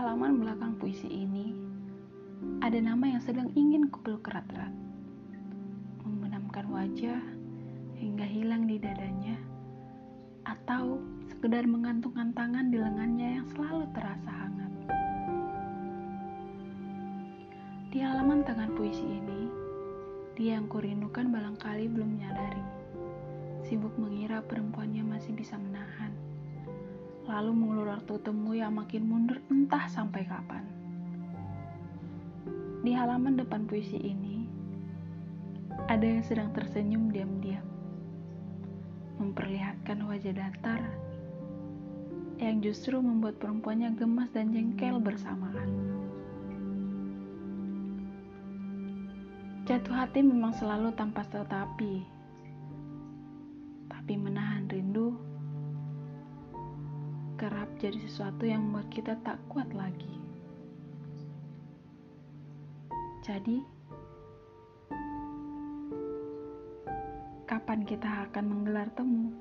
halaman belakang puisi ini, ada nama yang sedang ingin kupeluk erat-erat. Membenamkan wajah hingga hilang di dadanya, atau sekedar mengantungkan tangan di lengannya yang selalu terasa hangat. Di halaman tangan puisi ini, dia yang kurindukan barangkali belum menyadari. Sibuk mengira perempuannya masih bisa menahan Lalu mengulur waktu temu yang makin mundur entah sampai kapan. Di halaman depan puisi ini, ada yang sedang tersenyum diam-diam. Memperlihatkan wajah datar yang justru membuat perempuannya gemas dan jengkel bersamaan. Jatuh hati memang selalu tanpa tetapi, tapi menahan rindu kerap jadi sesuatu yang membuat kita tak kuat lagi. Jadi, kapan kita akan menggelar temu?